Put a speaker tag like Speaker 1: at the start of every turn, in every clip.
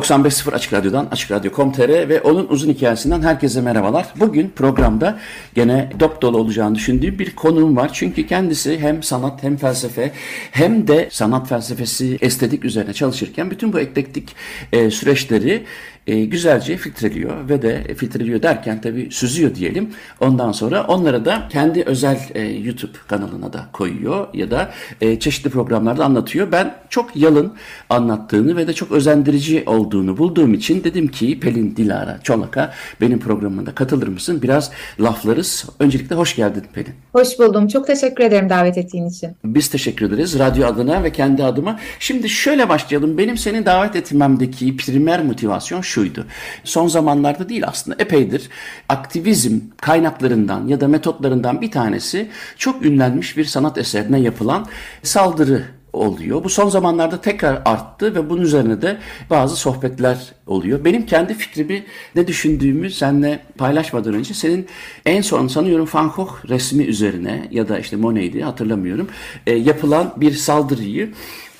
Speaker 1: ...95.0 Açık Radyo'dan, Açık Radyo.com.tr ve onun uzun hikayesinden herkese merhabalar. Bugün programda gene dop dolu olacağını düşündüğüm bir konuğum var. Çünkü kendisi hem sanat hem felsefe hem de sanat felsefesi, estetik üzerine çalışırken... ...bütün bu eklektik e, süreçleri e, güzelce filtreliyor ve de filtreliyor derken tabii süzüyor diyelim. Ondan sonra onları da kendi özel e, YouTube kanalına da koyuyor ya da e, çeşitli programlarda anlatıyor. Ben çok yalın anlattığını ve de çok özendirici olduğunu bulduğum için dedim ki Pelin Dilara Çolak'a benim programımda katılır mısın? Biraz laflarız. Öncelikle hoş geldin Pelin.
Speaker 2: Hoş buldum. Çok teşekkür ederim davet ettiğin için.
Speaker 1: Biz teşekkür ederiz radyo adına ve kendi adıma. Şimdi şöyle başlayalım. Benim seni davet etmemdeki primer motivasyon şuydu. Son zamanlarda değil aslında epeydir aktivizm kaynaklarından ya da metotlarından bir tanesi çok ünlenmiş bir sanat eserine yapılan saldırı oluyor. Bu son zamanlarda tekrar arttı ve bunun üzerine de bazı sohbetler oluyor. Benim kendi fikrimi ne düşündüğümü seninle paylaşmadan önce senin en son sanıyorum Van Gogh resmi üzerine ya da işte Monet'di hatırlamıyorum e, yapılan bir saldırıyı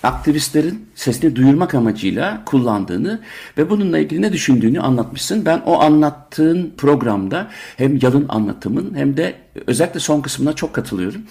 Speaker 1: aktivistlerin sesini duyurmak amacıyla kullandığını ve bununla ilgili ne düşündüğünü anlatmışsın. Ben o anlattığın programda hem yalın anlatımın hem de özellikle son kısmına çok katılıyorum.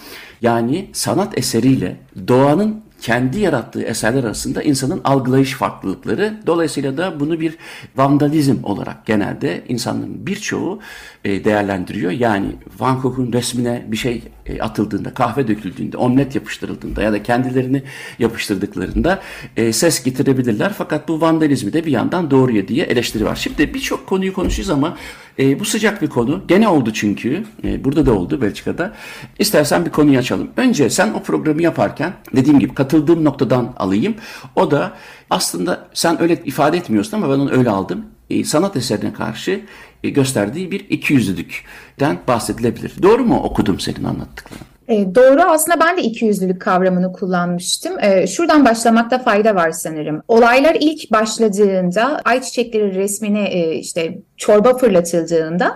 Speaker 1: Yani sanat eseriyle doğanın kendi yarattığı eserler arasında insanın algılayış farklılıkları. Dolayısıyla da bunu bir vandalizm olarak genelde insanların birçoğu e, değerlendiriyor. Yani Van Gogh'un resmine bir şey e, atıldığında, kahve döküldüğünde, omlet yapıştırıldığında ya da kendilerini yapıştırdıklarında e, ses getirebilirler. Fakat bu vandalizmi de bir yandan doğruya diye eleştiri var. Şimdi birçok konuyu konuşacağız ama e, bu sıcak bir konu. Gene oldu çünkü. E, burada da oldu Belçika'da. İstersen bir konuyu açalım. Önce sen o programı yaparken dediğim gibi katıldığım noktadan alayım. O da aslında sen öyle ifade etmiyorsun ama ben onu öyle aldım. E, sanat eserine karşı e, gösterdiği bir ikiyüzlülükten bahsedilebilir. Doğru mu okudum senin anlattıklarını?
Speaker 2: E, doğru aslında ben de ikiyüzlülük kavramını kullanmıştım. E, şuradan başlamakta fayda var sanırım. Olaylar ilk başladığında ayçiçekleri resmine e, işte çorba fırlatıldığında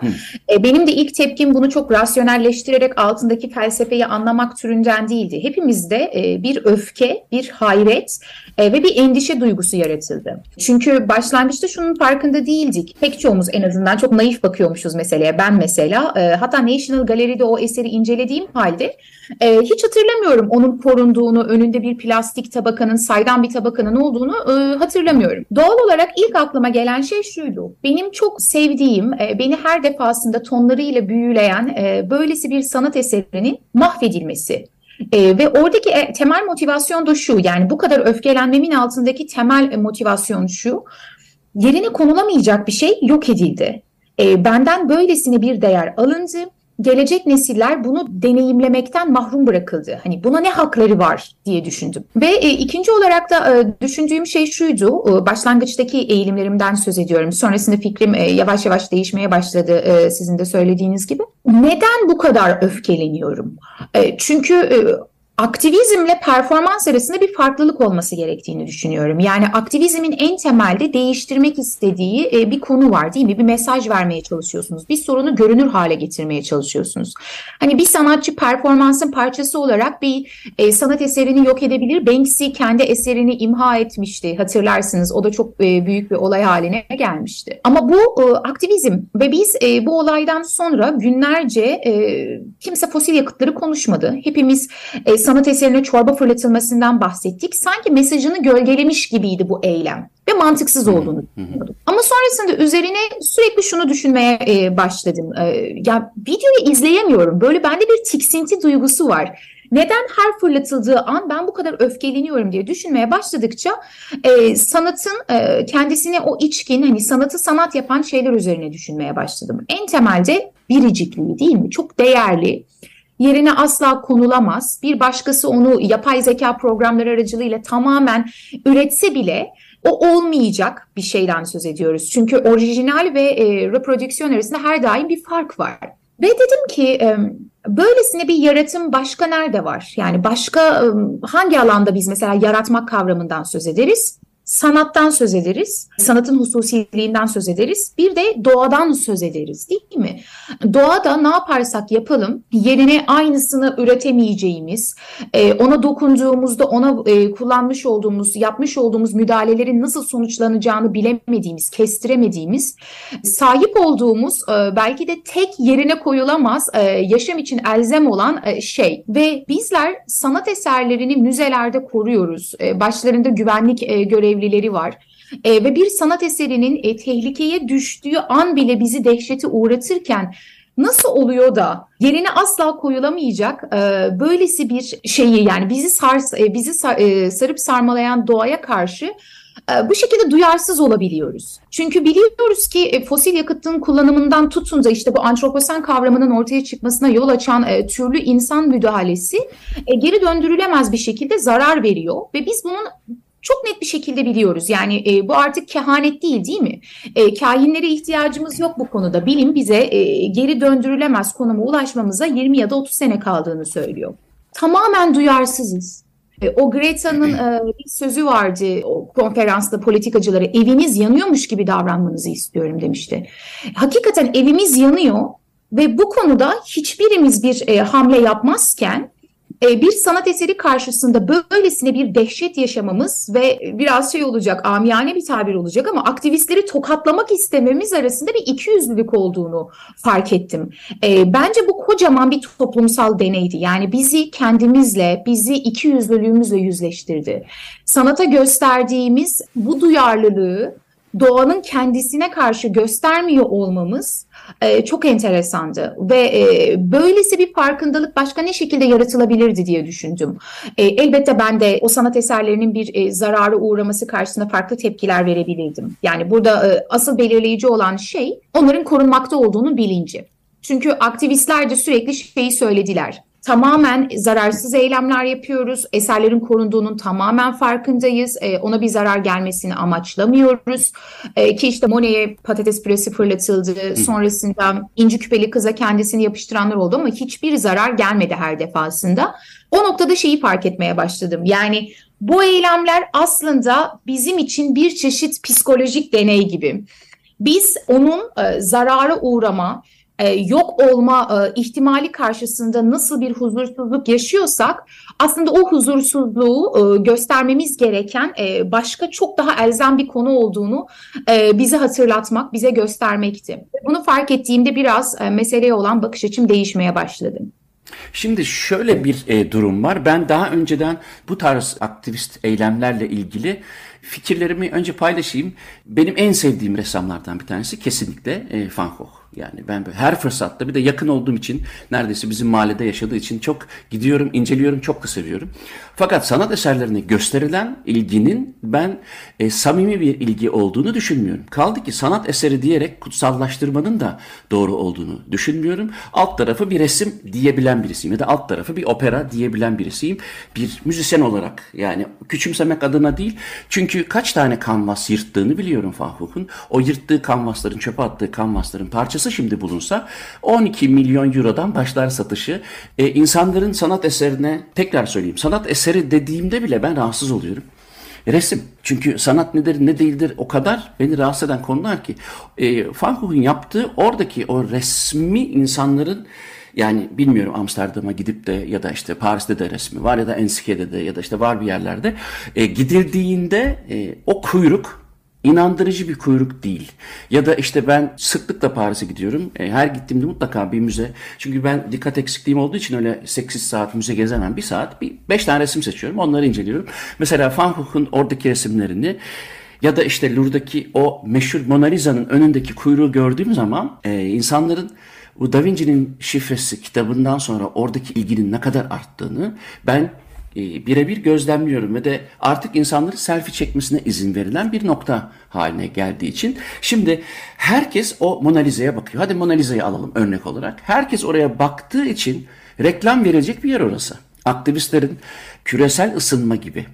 Speaker 2: e, benim de ilk tepkim bunu çok rasyonelleştirerek altındaki felsefeyi anlamak türünden değildi. Hepimizde e, bir öfke, bir hayret e, ve bir endişe duygusu yaratıldı. Çünkü başlangıçta şunun farkında değildik. Pek çoğumuz en azından çok naif bakıyormuşuz meseleye. Ben mesela e, hatta National Gallery'de o eseri incelediğim halde e, hiç hatırlamıyorum onun korunduğunu, önünde bir plastik tabakanın, saydam bir tabakanın olduğunu e, hatırlamıyorum. Doğal olarak ilk aklıma gelen şey şuydu. Benim çok sevdiğim, e, beni her defasında tonlarıyla büyüleyen e, böylesi bir sanat eserinin mahvedilmesi. E, ve oradaki e, temel motivasyon da şu yani bu kadar öfkelenmemin altındaki temel motivasyon şu yerine konulamayacak bir şey yok edildi. E, benden böylesine bir değer alındı gelecek nesiller bunu deneyimlemekten mahrum bırakıldı. Hani buna ne hakları var diye düşündüm. Ve e, ikinci olarak da e, düşündüğüm şey şuydu. E, başlangıçtaki eğilimlerimden söz ediyorum. Sonrasında fikrim e, yavaş yavaş değişmeye başladı e, sizin de söylediğiniz gibi. Neden bu kadar öfkeleniyorum? E, çünkü e, aktivizmle performans arasında bir farklılık olması gerektiğini düşünüyorum. Yani aktivizmin en temelde değiştirmek istediği e, bir konu var değil mi? Bir mesaj vermeye çalışıyorsunuz. Bir sorunu görünür hale getirmeye çalışıyorsunuz. Hani bir sanatçı performansın parçası olarak bir e, sanat eserini yok edebilir. Banksy kendi eserini imha etmişti hatırlarsınız. O da çok e, büyük bir olay haline gelmişti. Ama bu aktivizm ve biz bu olaydan sonra günlerce kimse fosil yakıtları konuşmadı. Hepimiz sanat eserine çorba fırlatılmasından bahsettik. Sanki mesajını gölgelemiş gibiydi bu eylem ve mantıksız olduğunu düşünüyordum. Ama sonrasında üzerine sürekli şunu düşünmeye e, başladım. E, ya videoyu izleyemiyorum. Böyle bende bir tiksinti duygusu var. Neden her fırlatıldığı an ben bu kadar öfkeleniyorum diye düşünmeye başladıkça e, sanatın e, kendisine o içkin hani sanatı sanat yapan şeyler üzerine düşünmeye başladım. En temelde biricikliği değil mi? Çok değerli, yerine asla konulamaz. Bir başkası onu yapay zeka programları aracılığıyla tamamen üretse bile o olmayacak bir şeyden söz ediyoruz. Çünkü orijinal ve e, reprodüksiyon arasında her daim bir fark var. Ve dedim ki e, böylesine bir yaratım başka nerede var? Yani başka e, hangi alanda biz mesela yaratmak kavramından söz ederiz? Sanattan söz ederiz, sanatın hususiliğinden söz ederiz, bir de doğadan söz ederiz değil mi? Doğada ne yaparsak yapalım yerine aynısını üretemeyeceğimiz, e, ona dokunduğumuzda ona e, kullanmış olduğumuz, yapmış olduğumuz müdahalelerin nasıl sonuçlanacağını bilemediğimiz, kestiremediğimiz, sahip olduğumuz e, belki de tek yerine koyulamaz yaşam için elzem olan şey ve bizler sanat eserlerini müzelerde koruyoruz. Başlarında güvenlik görevlileri görevlileri var. E, ve bir sanat eserinin e, tehlikeye düştüğü an bile bizi dehşete uğratırken nasıl oluyor da yerine asla koyulamayacak e, böylesi bir şeyi yani bizi sars e, bizi sar, e, sarıp sarmalayan doğaya karşı e, bu şekilde duyarsız olabiliyoruz. Çünkü biliyoruz ki e, fosil yakıtın kullanımından tutun da işte bu antroposen kavramının ortaya çıkmasına yol açan e, türlü insan müdahalesi geri döndürülemez bir şekilde zarar veriyor ve biz bunun çok net bir şekilde biliyoruz. Yani e, bu artık kehanet değil değil mi? E, kahinlere ihtiyacımız yok bu konuda. Bilim bize e, geri döndürülemez konuma ulaşmamıza 20 ya da 30 sene kaldığını söylüyor. Tamamen duyarsızız. E, o Greta'nın e, bir sözü vardı o konferansta politikacılara eviniz yanıyormuş gibi davranmanızı istiyorum demişti. Hakikaten evimiz yanıyor ve bu konuda hiçbirimiz bir e, hamle yapmazken bir sanat eseri karşısında böylesine bir dehşet yaşamamız ve biraz şey olacak, amiyane bir tabir olacak ama aktivistleri tokatlamak istememiz arasında bir ikiyüzlülük olduğunu fark ettim. E, bence bu kocaman bir toplumsal deneydi. Yani bizi kendimizle, bizi ikiyüzlülüğümüzle yüzleştirdi. Sanata gösterdiğimiz bu duyarlılığı doğanın kendisine karşı göstermiyor olmamız e, çok enteresandı ve e, böylesi bir farkındalık başka ne şekilde yaratılabilirdi diye düşündüm. E, elbette ben de o sanat eserlerinin bir e, zarara uğraması karşısında farklı tepkiler verebilirdim. Yani burada e, asıl belirleyici olan şey onların korunmakta olduğunu bilinci. Çünkü aktivistler de sürekli şeyi söylediler tamamen zararsız eylemler yapıyoruz. Eserlerin korunduğunun tamamen farkındayız. E, ona bir zarar gelmesini amaçlamıyoruz. E, ki işte Monet'e patates püresi fırlatıldı. Hı. Sonrasında inci küpeli kıza kendisini yapıştıranlar oldu ama hiçbir zarar gelmedi her defasında. O noktada şeyi fark etmeye başladım. Yani bu eylemler aslında bizim için bir çeşit psikolojik deney gibi. Biz onun e, zarara uğrama, e, yok olma e, ihtimali karşısında nasıl bir huzursuzluk yaşıyorsak aslında o huzursuzluğu e, göstermemiz gereken başka çok daha elzem bir konu olduğunu e, bize hatırlatmak, bize göstermekti. Bunu fark ettiğimde biraz meseleye olan bakış açım değişmeye başladı.
Speaker 1: Şimdi şöyle bir durum var. Ben daha önceden bu tarz aktivist eylemlerle ilgili fikirlerimi önce paylaşayım. Benim en sevdiğim ressamlardan bir tanesi kesinlikle Van Gogh. Yani ben her fırsatta bir de yakın olduğum için neredeyse bizim mahallede yaşadığı için çok gidiyorum, inceliyorum, çok da seviyorum. Fakat sanat eserlerine gösterilen ilginin ben e, samimi bir ilgi olduğunu düşünmüyorum. Kaldı ki sanat eseri diyerek kutsallaştırmanın da doğru olduğunu düşünmüyorum. Alt tarafı bir resim diyebilen birisiyim ya da alt tarafı bir opera diyebilen birisiyim. Bir müzisyen olarak yani küçümsemek adına değil. Çünkü kaç tane kanvas yırttığını biliyorum Fahuk'un. O yırttığı kanvasların, çöpe attığı kanvasların parçası şimdi bulunsa 12 milyon eurodan başlar satışı. E, insanların sanat eserine tekrar söyleyeyim sanat eseri dediğimde bile ben rahatsız oluyorum. Resim. Çünkü sanat nedir ne değildir o kadar beni rahatsız eden konular ki. E, Van yaptığı oradaki o resmi insanların yani bilmiyorum Amsterdam'a gidip de ya da işte Paris'te de resmi var ya da Ensike'de de ya da işte var bir yerlerde e, gidildiğinde e, o kuyruk inandırıcı bir kuyruk değil. Ya da işte ben sıklıkla Paris'e gidiyorum. E, her gittiğimde mutlaka bir müze. Çünkü ben dikkat eksikliğim olduğu için öyle 8 saat müze gezemem. Bir saat bir 5 tane resim seçiyorum. Onları inceliyorum. Mesela Van Gogh'un oradaki resimlerini ya da işte Louvre'daki o meşhur Mona Lisa'nın önündeki kuyruğu gördüğüm zaman e, insanların bu Da Vinci'nin şifresi kitabından sonra oradaki ilginin ne kadar arttığını ben e, birebir gözlemliyorum ve de artık insanların selfie çekmesine izin verilen bir nokta haline geldiği için şimdi herkes o Mona Lisa'ya bakıyor. Hadi Mona Lisa'yı alalım örnek olarak. Herkes oraya baktığı için Reklam verecek bir yer orası. Aktivistlerin küresel ısınma gibi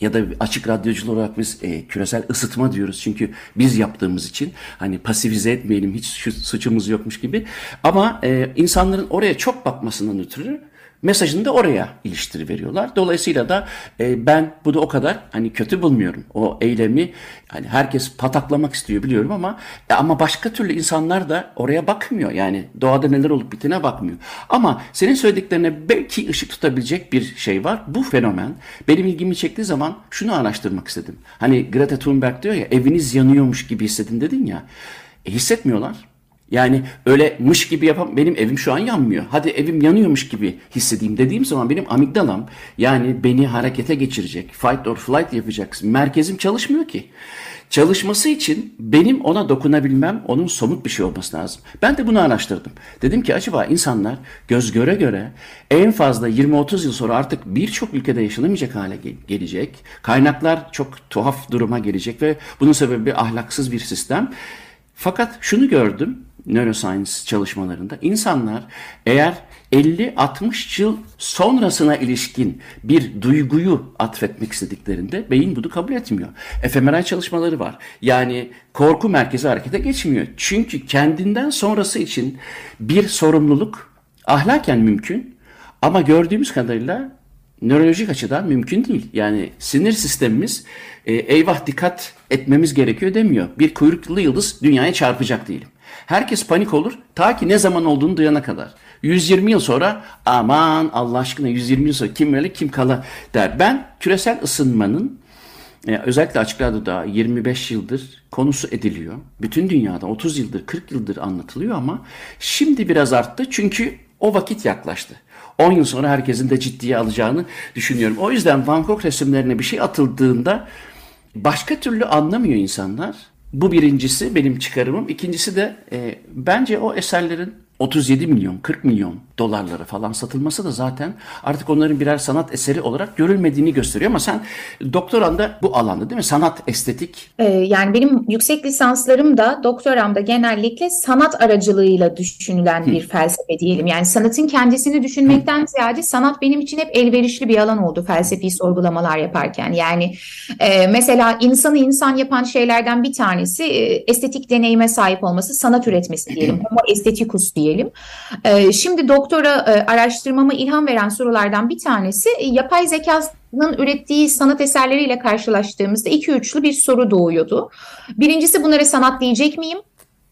Speaker 1: ya da açık radyocular olarak biz e, küresel ısıtma diyoruz. Çünkü biz yaptığımız için hani pasifize etmeyelim hiç suçumuz yokmuş gibi. Ama e, insanların oraya çok bakmasından ötürü mesajını da oraya iliştiri veriyorlar. Dolayısıyla da e, ben bunu o kadar hani kötü bulmuyorum. O eylemi hani herkes pataklamak istiyor biliyorum ama e, ama başka türlü insanlar da oraya bakmıyor. Yani doğada neler olup bitene bakmıyor. Ama senin söylediklerine belki ışık tutabilecek bir şey var. Bu fenomen benim ilgimi çektiği zaman şunu araştırmak istedim. Hani Greta Thunberg diyor ya eviniz yanıyormuş gibi hissedin dedin ya. E, hissetmiyorlar. Yani öyle mış gibi yapam benim evim şu an yanmıyor. Hadi evim yanıyormuş gibi hissedeyim dediğim zaman benim amigdalam yani beni harekete geçirecek, fight or flight yapacak merkezim çalışmıyor ki. Çalışması için benim ona dokunabilmem, onun somut bir şey olması lazım. Ben de bunu araştırdım. Dedim ki acaba insanlar göz göre göre en fazla 20-30 yıl sonra artık birçok ülkede yaşanamayacak hale gelecek. Kaynaklar çok tuhaf duruma gelecek ve bunun sebebi ahlaksız bir sistem. Fakat şunu gördüm neuroscience çalışmalarında insanlar eğer 50-60 yıl sonrasına ilişkin bir duyguyu atfetmek istediklerinde beyin bunu kabul etmiyor. fMRI çalışmaları var. Yani korku merkezi harekete geçmiyor. Çünkü kendinden sonrası için bir sorumluluk ahlaken mümkün ama gördüğümüz kadarıyla nörolojik açıdan mümkün değil. Yani sinir sistemimiz e, eyvah dikkat etmemiz gerekiyor demiyor. Bir kuyruklu yıldız dünyaya çarpacak diyelim. Herkes panik olur ta ki ne zaman olduğunu duyana kadar. 120 yıl sonra aman Allah aşkına 120 yıl sonra kim öyle kim kala der. Ben küresel ısınmanın e, özellikle açık radyoda 25 yıldır konusu ediliyor. Bütün dünyada 30 yıldır 40 yıldır anlatılıyor ama şimdi biraz arttı çünkü o vakit yaklaştı. 10 yıl sonra herkesin de ciddiye alacağını düşünüyorum. O yüzden Van Gogh resimlerine bir şey atıldığında başka türlü anlamıyor insanlar. Bu birincisi benim çıkarımım. İkincisi de e, bence o eserlerin 37 milyon, 40 milyon dolarlara falan satılması da zaten artık onların birer sanat eseri olarak görülmediğini gösteriyor. Ama sen doktoranda bu alanda değil mi? Sanat, estetik.
Speaker 2: Ee, yani benim yüksek lisanslarım da doktoramda genellikle sanat aracılığıyla düşünülen Hı. bir felsefe diyelim. Yani sanatın kendisini düşünmekten Hı. ziyade sanat benim için hep elverişli bir alan oldu felsefi sorgulamalar yaparken. Yani e, mesela insanı insan yapan şeylerden bir tanesi e, estetik deneyime sahip olması, sanat üretmesi diyelim. Homo estetikus diyelim. E, şimdi doktor doktora e, araştırmama ilham veren sorulardan bir tanesi e, yapay zekanın ürettiği sanat eserleriyle karşılaştığımızda iki üçlü bir soru doğuyordu. Birincisi bunlara sanat diyecek miyim?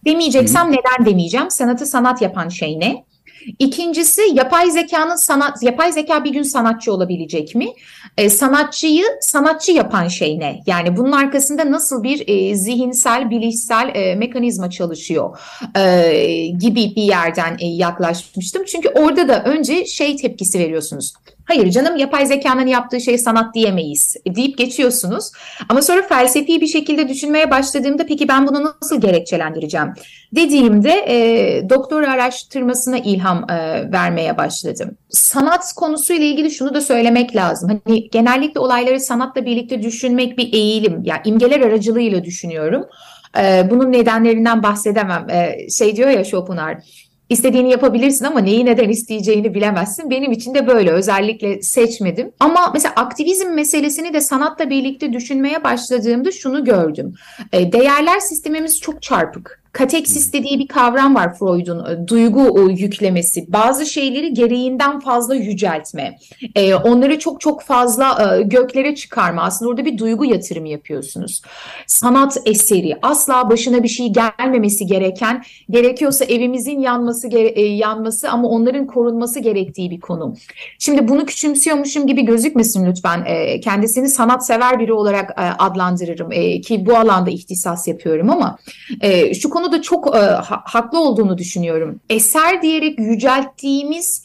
Speaker 2: Demeyeceksem Hı. neden demeyeceğim? Sanatı sanat yapan şey ne? İkincisi yapay zekanın sanat yapay zeka bir gün sanatçı olabilecek mi? E, sanatçıyı sanatçı yapan şey ne? Yani bunun arkasında nasıl bir e, zihinsel, bilişsel e, mekanizma çalışıyor e, gibi bir yerden e, yaklaşmıştım. Çünkü orada da önce şey tepkisi veriyorsunuz. Hayır canım yapay zekanın yaptığı şey sanat diyemeyiz deyip geçiyorsunuz. Ama sonra felsefi bir şekilde düşünmeye başladığımda peki ben bunu nasıl gerekçelendireceğim dediğimde e, doktor araştırmasına ilham e, vermeye başladım. Sanat konusuyla ilgili şunu da söylemek lazım. Hani genellikle olayları sanatla birlikte düşünmek bir eğilim. Ya yani imgeler aracılığıyla düşünüyorum. E, bunun nedenlerinden bahsedemem. E, şey diyor ya Schopenhauer İstediğini yapabilirsin ama neyi neden isteyeceğini bilemezsin. Benim için de böyle özellikle seçmedim. Ama mesela aktivizm meselesini de sanatla birlikte düşünmeye başladığımda şunu gördüm. E, değerler sistemimiz çok çarpık. Kateksis dediği bir kavram var Freud'un e, duygu yüklemesi. Bazı şeyleri gereğinden fazla yüceltme. E, onları çok çok fazla e, göklere çıkarma. Aslında orada bir duygu yatırımı yapıyorsunuz. Sanat eseri asla başına bir şey gelmemesi gereken, gerekiyorsa evimizin yanması e, yanması ama onların korunması gerektiği bir konu. Şimdi bunu küçümsüyormuşum gibi gözükmesin lütfen. E, kendisini sanatsever biri olarak e, adlandırırım e, ki bu alanda ihtisas yapıyorum ama e, şu konu konuda çok e, ha, haklı olduğunu düşünüyorum. Eser diyerek yücelttiğimiz,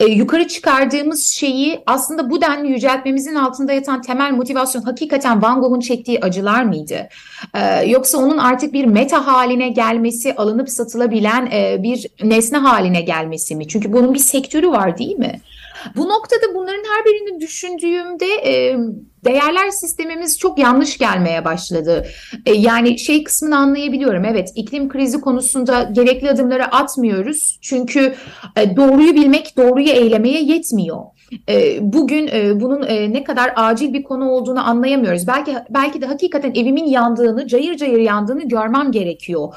Speaker 2: e, yukarı çıkardığımız şeyi aslında bu denli yüceltmemizin altında yatan temel motivasyon hakikaten Van Gogh'un çektiği acılar mıydı? E, yoksa onun artık bir meta haline gelmesi, alınıp satılabilen e, bir nesne haline gelmesi mi? Çünkü bunun bir sektörü var değil mi? Bu noktada bunların her birini düşündüğümde e, değerler sistemimiz çok yanlış gelmeye başladı. E, yani şey kısmını anlayabiliyorum. Evet iklim krizi konusunda gerekli adımları atmıyoruz. Çünkü e, doğruyu bilmek doğruyu eylemeye yetmiyor. E, bugün e, bunun e, ne kadar acil bir konu olduğunu anlayamıyoruz. Belki belki de hakikaten evimin yandığını, cayır cayır yandığını görmem gerekiyor.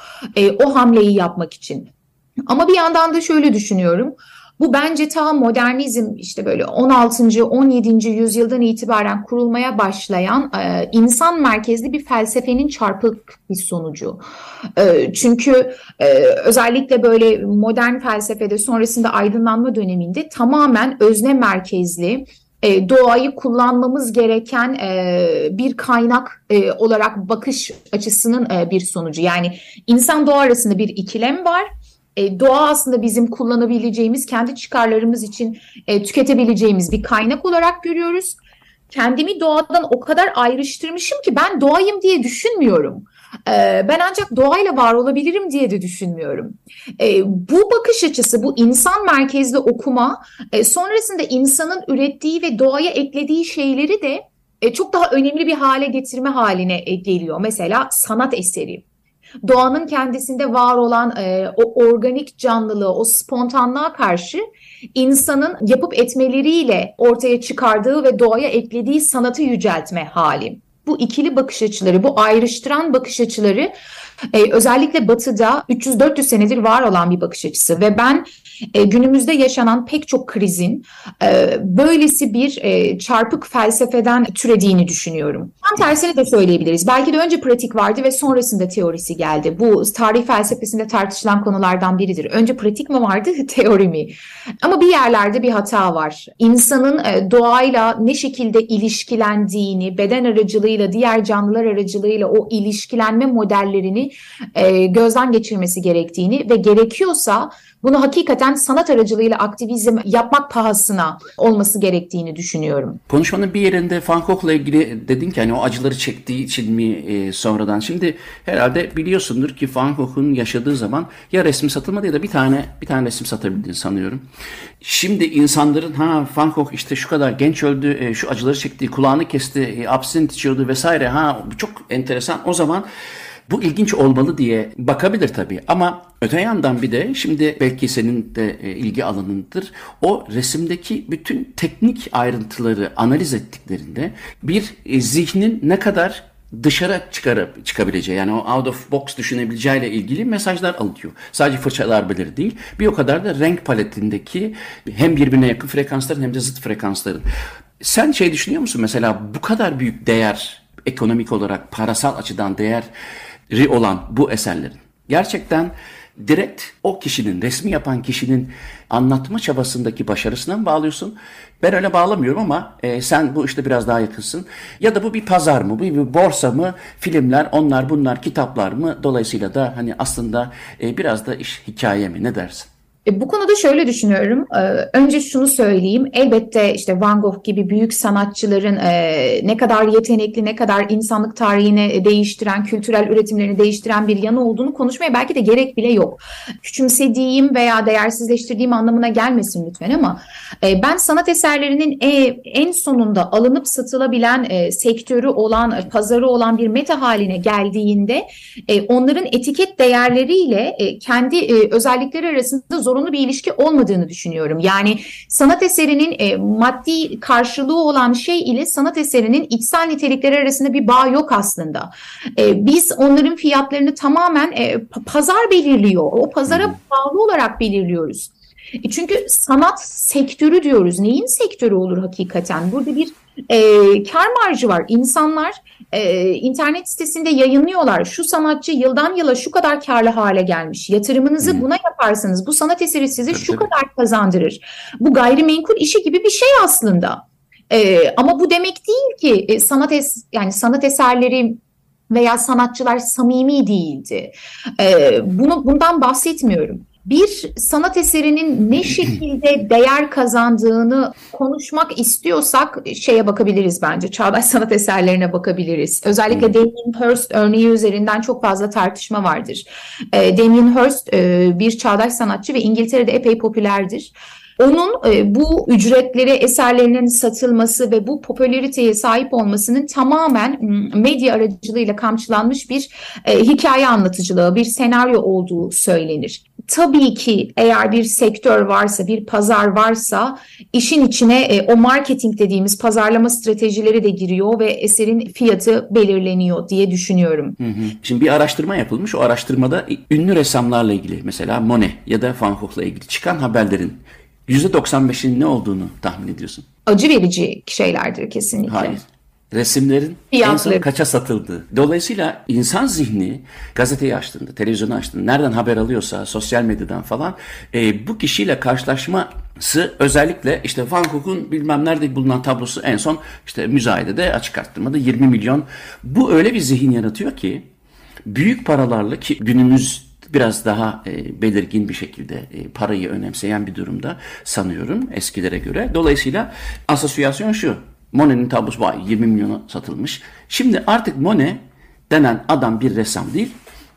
Speaker 2: O hamleyi yapmak için. Ama bir yandan da şöyle düşünüyorum. Bu bence ta modernizm işte böyle 16. 17. yüzyıldan itibaren kurulmaya başlayan e, insan merkezli bir felsefenin çarpık bir sonucu. E, çünkü e, özellikle böyle modern felsefede sonrasında aydınlanma döneminde tamamen özne merkezli doğayı kullanmamız gereken bir kaynak olarak bakış açısının bir sonucu. Yani insan doğa arasında bir ikilem var e, doğa aslında bizim kullanabileceğimiz, kendi çıkarlarımız için e, tüketebileceğimiz bir kaynak olarak görüyoruz. Kendimi doğadan o kadar ayrıştırmışım ki ben doğayım diye düşünmüyorum. E, ben ancak doğayla var olabilirim diye de düşünmüyorum. E, bu bakış açısı, bu insan merkezli okuma e, sonrasında insanın ürettiği ve doğaya eklediği şeyleri de e, çok daha önemli bir hale getirme haline e, geliyor. Mesela sanat eseri doğanın kendisinde var olan e, o organik canlılığı, o spontanlığa karşı insanın yapıp etmeleriyle ortaya çıkardığı ve doğaya eklediği sanatı yüceltme hali. Bu ikili bakış açıları, bu ayrıştıran bakış açıları e, özellikle Batı'da 300-400 senedir var olan bir bakış açısı ve ben e, günümüzde yaşanan pek çok krizin e, böylesi bir e, çarpık felsefeden türediğini düşünüyorum. Tam tersini de söyleyebiliriz. Belki de önce pratik vardı ve sonrasında teorisi geldi. Bu tarih felsefesinde tartışılan konulardan biridir. Önce pratik mi vardı, teori mi? Ama bir yerlerde bir hata var. İnsanın e, doğayla ne şekilde ilişkilendiğini, beden aracılığıyla, diğer canlılar aracılığıyla o ilişkilenme modellerini e, gözden geçirmesi gerektiğini ve gerekiyorsa bunu hakikaten sanat aracılığıyla aktivizm yapmak pahasına olması gerektiğini düşünüyorum.
Speaker 1: Konuşmanın bir yerinde Van Gogh'la ilgili dedin ki hani o acıları çektiği için mi e, sonradan. Şimdi herhalde biliyorsundur ki Van Gogh'un yaşadığı zaman ya resmi satılmadı ya da bir tane bir tane resim satabildiğini sanıyorum. Şimdi insanların ha Van Gogh işte şu kadar genç öldü, e, şu acıları çekti, kulağını kesti, e, absint içiyordu vesaire. Ha çok enteresan. O zaman bu ilginç olmalı diye bakabilir tabii ama öte yandan bir de şimdi belki senin de e, ilgi alanındır. O resimdeki bütün teknik ayrıntıları analiz ettiklerinde bir e, zihnin ne kadar dışarı çıkarıp çıkabileceği yani o out of box düşünebileceğiyle ilgili mesajlar alıyor. Sadece fırça darbeleri değil. Bir o kadar da renk paletindeki hem birbirine yakın frekansların hem de zıt frekansların. Sen şey düşünüyor musun mesela bu kadar büyük değer ekonomik olarak parasal açıdan değer olan bu eserlerin gerçekten direkt o kişinin, resmi yapan kişinin anlatma çabasındaki başarısına mı bağlıyorsun? Ben öyle bağlamıyorum ama e, sen bu işte biraz daha yakınsın. Ya da bu bir pazar mı, bu bir borsa mı, filmler, onlar bunlar, kitaplar mı? Dolayısıyla da hani aslında e, biraz da iş hikaye mi? Ne dersin?
Speaker 2: E, bu konuda şöyle düşünüyorum. E, önce şunu söyleyeyim. Elbette işte Van Gogh gibi büyük sanatçıların e, ne kadar yetenekli, ne kadar insanlık tarihini değiştiren, kültürel üretimlerini değiştiren bir yanı olduğunu konuşmaya belki de gerek bile yok. Küçümsediğim veya değersizleştirdiğim anlamına gelmesin lütfen ama ben sanat eserlerinin en sonunda alınıp satılabilen sektörü olan, pazarı olan bir meta haline geldiğinde onların etiket değerleriyle kendi özellikleri arasında zor zorunlu bir ilişki olmadığını düşünüyorum. Yani sanat eserinin e, maddi karşılığı olan şey ile sanat eserinin içsel nitelikleri arasında bir bağ yok aslında. E, biz onların fiyatlarını tamamen e, pazar belirliyor. O pazara bağlı olarak belirliyoruz. E, çünkü sanat sektörü diyoruz. Neyin sektörü olur hakikaten? Burada bir e, kar marjı var. İnsanlar e, internet sitesinde yayınlıyorlar. Şu sanatçı yıldan yıla şu kadar karlı hale gelmiş. Yatırımınızı hmm. buna yaparsanız bu sanat eseri size şu kadar kazandırır. Bu gayrimenkul işi gibi bir şey aslında. E, ama bu demek değil ki e, sanat es yani sanat eserleri veya sanatçılar samimi değildi. E, bunu bundan bahsetmiyorum bir sanat eserinin ne şekilde değer kazandığını konuşmak istiyorsak şeye bakabiliriz bence. Çağdaş sanat eserlerine bakabiliriz. Özellikle Damien Hirst örneği üzerinden çok fazla tartışma vardır. E, Damien Hirst e, bir çağdaş sanatçı ve İngiltere'de epey popülerdir. onun e, bu ücretlere eserlerinin satılması ve bu popülariteye sahip olmasının tamamen medya aracılığıyla kamçılanmış bir e, hikaye anlatıcılığı, bir senaryo olduğu söylenir. Tabii ki eğer bir sektör varsa, bir pazar varsa işin içine e, o marketing dediğimiz pazarlama stratejileri de giriyor ve eserin fiyatı belirleniyor diye düşünüyorum. Hı
Speaker 1: hı. Şimdi bir araştırma yapılmış. O araştırmada ünlü ressamlarla ilgili mesela Monet ya da Van Gogh'la ilgili çıkan haberlerin %95'inin ne olduğunu tahmin ediyorsun?
Speaker 2: Acı verici şeylerdir kesinlikle.
Speaker 1: Hayır resimlerin Fiyatlı. en son kaça satıldığı. Dolayısıyla insan zihni gazeteyi açtığında, televizyonu açtığında, nereden haber alıyorsa, sosyal medyadan falan e, bu kişiyle karşılaşması özellikle işte Van Gogh'un bilmem nerede bulunan tablosu en son işte müzayedede açık arttırmada 20 milyon. Bu öyle bir zihin yaratıyor ki büyük paralarla ki günümüz biraz daha e, belirgin bir şekilde e, parayı önemseyen bir durumda sanıyorum eskilere göre. Dolayısıyla asosyasyon şu. Monet'in tablosu var 20 milyona satılmış. Şimdi artık Monet denen adam bir ressam değil.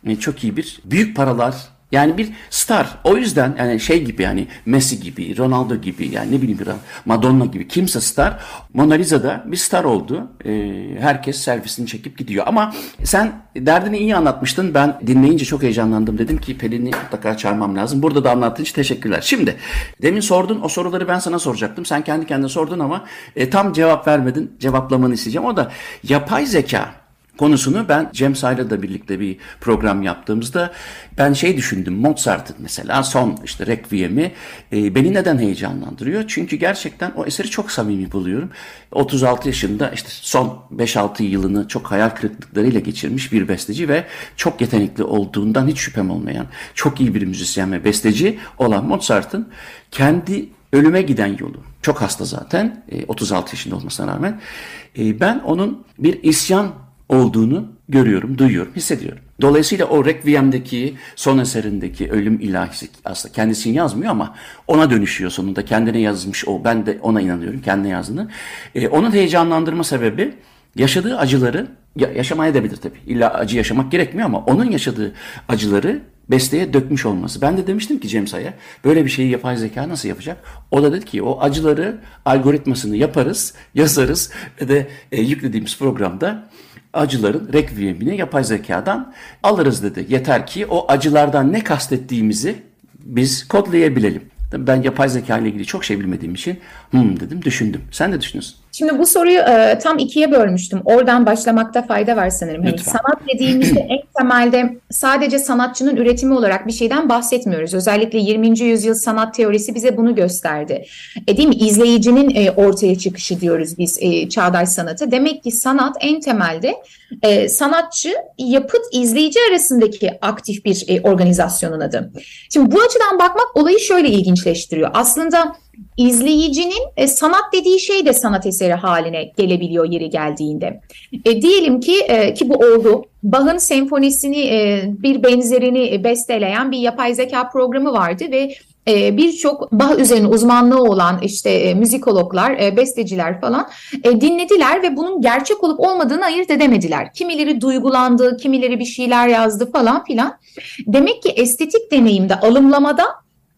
Speaker 1: E, çok iyi bir büyük paralar yani bir star. O yüzden yani şey gibi yani Messi gibi, Ronaldo gibi yani ne bileyim Madonna gibi kimse star. Mona Lisa da bir star oldu. Ee, herkes servisini çekip gidiyor. Ama sen derdini iyi anlatmıştın. Ben dinleyince çok heyecanlandım. Dedim ki Pelin'i mutlaka çağırmam lazım. Burada da anlattığın için teşekkürler. Şimdi demin sordun o soruları ben sana soracaktım. Sen kendi kendine sordun ama e, tam cevap vermedin. Cevaplamanı isteyeceğim. O da yapay zeka konusunu ben Cem Say'la da birlikte bir program yaptığımızda ben şey düşündüm Mozart'ın mesela son işte Requiem'i e, beni neden heyecanlandırıyor? Çünkü gerçekten o eseri çok samimi buluyorum. 36 yaşında işte son 5-6 yılını çok hayal kırıklıklarıyla geçirmiş bir besteci ve çok yetenekli olduğundan hiç şüphem olmayan çok iyi bir müzisyen ve besteci olan Mozart'ın kendi ölüme giden yolu. Çok hasta zaten 36 e, yaşında olmasına rağmen. E, ben onun bir isyan olduğunu görüyorum, duyuyorum, hissediyorum. Dolayısıyla o Requiem'deki son eserindeki ölüm ilahisi aslında kendisini yazmıyor ama ona dönüşüyor sonunda. Kendine yazmış o. Ben de ona inanıyorum kendine yazdığını. Ee, onun heyecanlandırma sebebi yaşadığı acıları ya, yaşamaya edebilir tabii. İlla acı yaşamak gerekmiyor ama onun yaşadığı acıları besteye dökmüş olması. Ben de demiştim ki Cem Say'a böyle bir şeyi yapay zeka nasıl yapacak? O da dedi ki o acıları algoritmasını yaparız, yazarız ve de e, yüklediğimiz programda acıların rekviyemini yapay zekadan alırız dedi. Yeter ki o acılardan ne kastettiğimizi biz kodlayabilelim. Ben yapay zeka ile ilgili çok şey bilmediğim için hmm dedim düşündüm. Sen ne düşünüyorsun?
Speaker 2: Şimdi bu soruyu e, tam ikiye bölmüştüm. Oradan başlamakta fayda var sanırım. Hani sanat dediğimizde en temelde sadece sanatçının üretimi olarak bir şeyden bahsetmiyoruz. Özellikle 20. yüzyıl sanat teorisi bize bunu gösterdi. E, değil mi? İzleyicinin e, ortaya çıkışı diyoruz biz e, çağdaş sanatı. Demek ki sanat en temelde e, sanatçı, yapıt, izleyici arasındaki aktif bir e, organizasyonun adı. Şimdi bu açıdan bakmak olayı şöyle ilginçleştiriyor. Aslında izleyicinin e, sanat dediği şey de sanat eseri haline gelebiliyor yeri geldiğinde. E, diyelim ki e, ki bu oldu. Bach'ın senfonisini e, bir benzerini besteleyen bir yapay zeka programı vardı ve e, birçok Bach üzerine uzmanlığı olan işte e, müzikologlar, e, besteciler falan e, dinlediler ve bunun gerçek olup olmadığını ayırt edemediler. Kimileri duygulandı, kimileri bir şeyler yazdı falan filan. Demek ki estetik deneyimde, alımlamada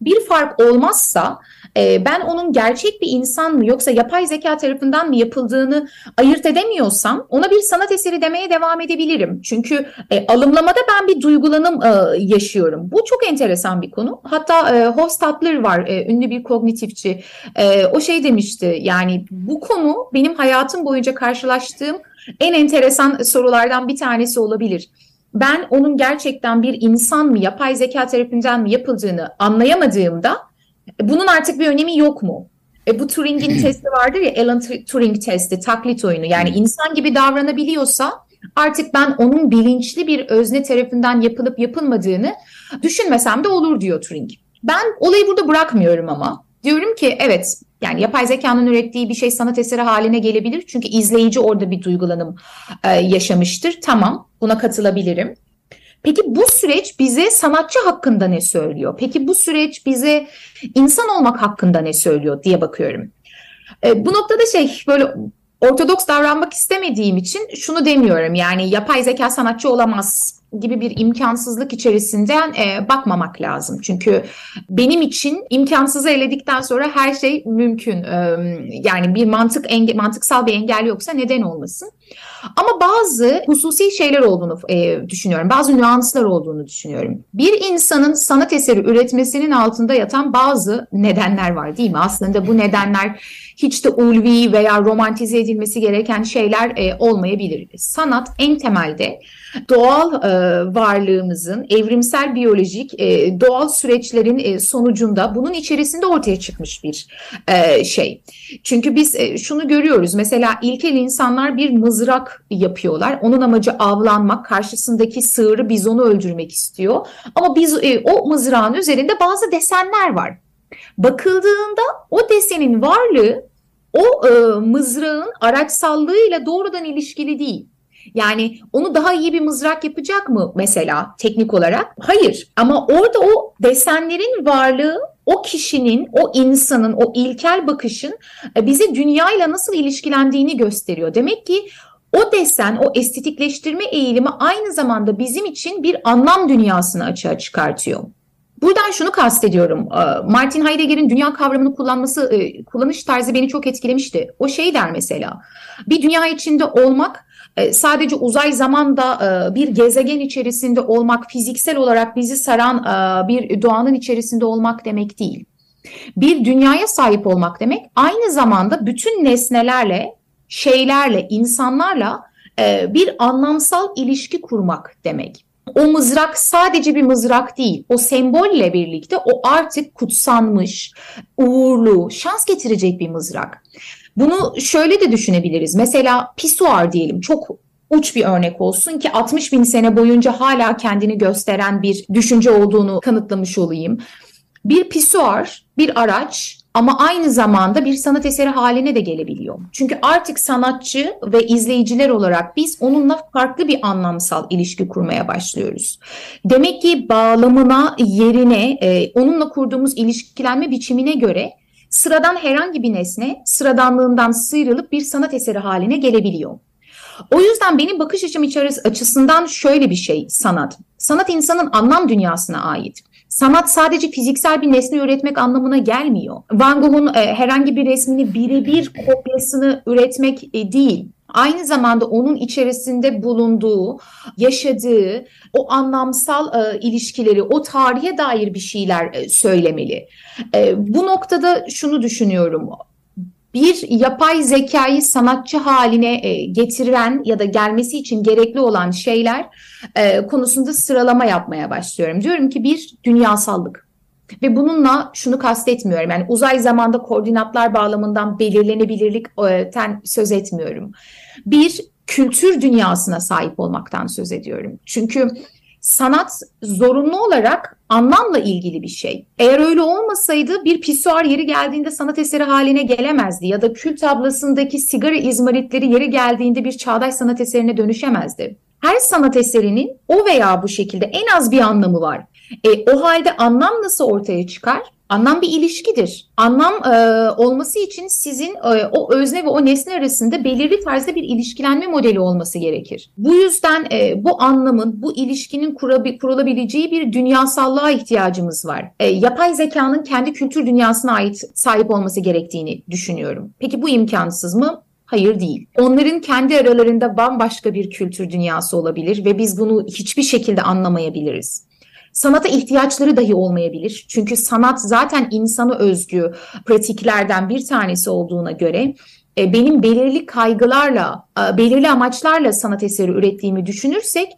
Speaker 2: bir fark olmazsa e, ben onun gerçek bir insan mı yoksa yapay zeka tarafından mı yapıldığını ayırt edemiyorsam ona bir sanat eseri demeye devam edebilirim. Çünkü e, alımlamada ben bir duygulanım e, yaşıyorum. Bu çok enteresan bir konu. Hatta e, Hofstadter var e, ünlü bir kognitifçi. E, o şey demişti yani bu konu benim hayatım boyunca karşılaştığım en enteresan sorulardan bir tanesi olabilir ben onun gerçekten bir insan mı, yapay zeka tarafından mı yapıldığını anlayamadığımda bunun artık bir önemi yok mu? E, bu Turing'in testi vardır ya Alan Turing testi, taklit oyunu. Yani insan gibi davranabiliyorsa artık ben onun bilinçli bir özne tarafından yapılıp yapılmadığını düşünmesem de olur diyor Turing. Ben olayı burada bırakmıyorum ama. Diyorum ki evet yani yapay zekanın ürettiği bir şey sanat eseri haline gelebilir. Çünkü izleyici orada bir duygulanım e, yaşamıştır. Tamam buna katılabilirim. Peki bu süreç bize sanatçı hakkında ne söylüyor? Peki bu süreç bize insan olmak hakkında ne söylüyor diye bakıyorum. E, bu noktada şey böyle ortodoks davranmak istemediğim için şunu demiyorum. Yani yapay zeka sanatçı olamaz gibi bir imkansızlık içerisinden e, bakmamak lazım. Çünkü benim için imkansızı eledikten sonra her şey mümkün. E, yani bir mantık enge, mantıksal bir engel yoksa neden olmasın? Ama bazı hususi şeyler olduğunu e, düşünüyorum. Bazı nüanslar olduğunu düşünüyorum. Bir insanın sanat eseri üretmesinin altında yatan bazı nedenler var değil mi? Aslında bu nedenler hiç de ulvi veya romantize edilmesi gereken şeyler e, olmayabilir. Sanat en temelde doğal e, varlığımızın evrimsel biyolojik e, doğal süreçlerin e, sonucunda bunun içerisinde ortaya çıkmış bir e, şey. Çünkü biz e, şunu görüyoruz mesela ilkel insanlar bir mızrak yapıyorlar. Onun amacı avlanmak, karşısındaki sığırı bizonu öldürmek istiyor. Ama biz e, o mızrağın üzerinde bazı desenler var. Bakıldığında o desenin varlığı o e, mızrağın araçsallığıyla doğrudan ilişkili değil. Yani onu daha iyi bir mızrak yapacak mı mesela teknik olarak? Hayır ama orada o desenlerin varlığı o kişinin, o insanın, o ilkel bakışın e, bize dünyayla nasıl ilişkilendiğini gösteriyor. Demek ki o desen, o estetikleştirme eğilimi aynı zamanda bizim için bir anlam dünyasını açığa çıkartıyor. Buradan şunu kastediyorum. E, Martin Heidegger'in dünya kavramını kullanması, e, kullanış tarzı beni çok etkilemişti. O şey der mesela, bir dünya içinde olmak e, sadece uzay zamanda bir gezegen içerisinde olmak, fiziksel olarak bizi saran bir doğanın içerisinde olmak demek değil. Bir dünyaya sahip olmak demek aynı zamanda bütün nesnelerle, şeylerle, insanlarla bir anlamsal ilişki kurmak demek o mızrak sadece bir mızrak değil. O sembolle birlikte o artık kutsanmış, uğurlu, şans getirecek bir mızrak. Bunu şöyle de düşünebiliriz. Mesela pisuar diyelim çok uç bir örnek olsun ki 60 bin sene boyunca hala kendini gösteren bir düşünce olduğunu kanıtlamış olayım. Bir pisuar, bir araç ama aynı zamanda bir sanat eseri haline de gelebiliyor. Çünkü artık sanatçı ve izleyiciler olarak biz onunla farklı bir anlamsal ilişki kurmaya başlıyoruz. Demek ki bağlamına, yerine, e, onunla kurduğumuz ilişkilenme biçimine göre sıradan herhangi bir nesne sıradanlığından sıyrılıp bir sanat eseri haline gelebiliyor. O yüzden benim bakış açım açısından şöyle bir şey sanat. Sanat insanın anlam dünyasına ait. Sanat sadece fiziksel bir nesne üretmek anlamına gelmiyor. Van Gogh'un e, herhangi bir resmini birebir kopyasını üretmek e, değil. Aynı zamanda onun içerisinde bulunduğu, yaşadığı o anlamsal e, ilişkileri, o tarihe dair bir şeyler e, söylemeli. E, bu noktada şunu düşünüyorum bir yapay zekayı sanatçı haline e, getiren ya da gelmesi için gerekli olan şeyler e, konusunda sıralama yapmaya başlıyorum. Diyorum ki bir dünyasallık ve bununla şunu kastetmiyorum. Yani uzay zamanda koordinatlar bağlamından belirlenebilirlikten söz etmiyorum. Bir kültür dünyasına sahip olmaktan söz ediyorum. Çünkü sanat zorunlu olarak anlamla ilgili bir şey. Eğer öyle olmasaydı bir pisuar yeri geldiğinde sanat eseri haline gelemezdi ya da kül tablasındaki sigara izmaritleri yeri geldiğinde bir çağdaş sanat eserine dönüşemezdi. Her sanat eserinin o veya bu şekilde en az bir anlamı var. E, o halde anlam nasıl ortaya çıkar? Anlam bir ilişkidir. Anlam e, olması için sizin e, o özne ve o nesne arasında belirli tarzda bir ilişkilenme modeli olması gerekir. Bu yüzden e, bu anlamın, bu ilişkinin kurabi, kurulabileceği bir dünyasallığa ihtiyacımız var. E, yapay zekanın kendi kültür dünyasına ait sahip olması gerektiğini düşünüyorum. Peki bu imkansız mı? Hayır değil. Onların kendi aralarında bambaşka bir kültür dünyası olabilir ve biz bunu hiçbir şekilde anlamayabiliriz. Sanata ihtiyaçları dahi olmayabilir. Çünkü sanat zaten insanı özgü pratiklerden bir tanesi olduğuna göre e, benim belirli kaygılarla, e, belirli amaçlarla sanat eseri ürettiğimi düşünürsek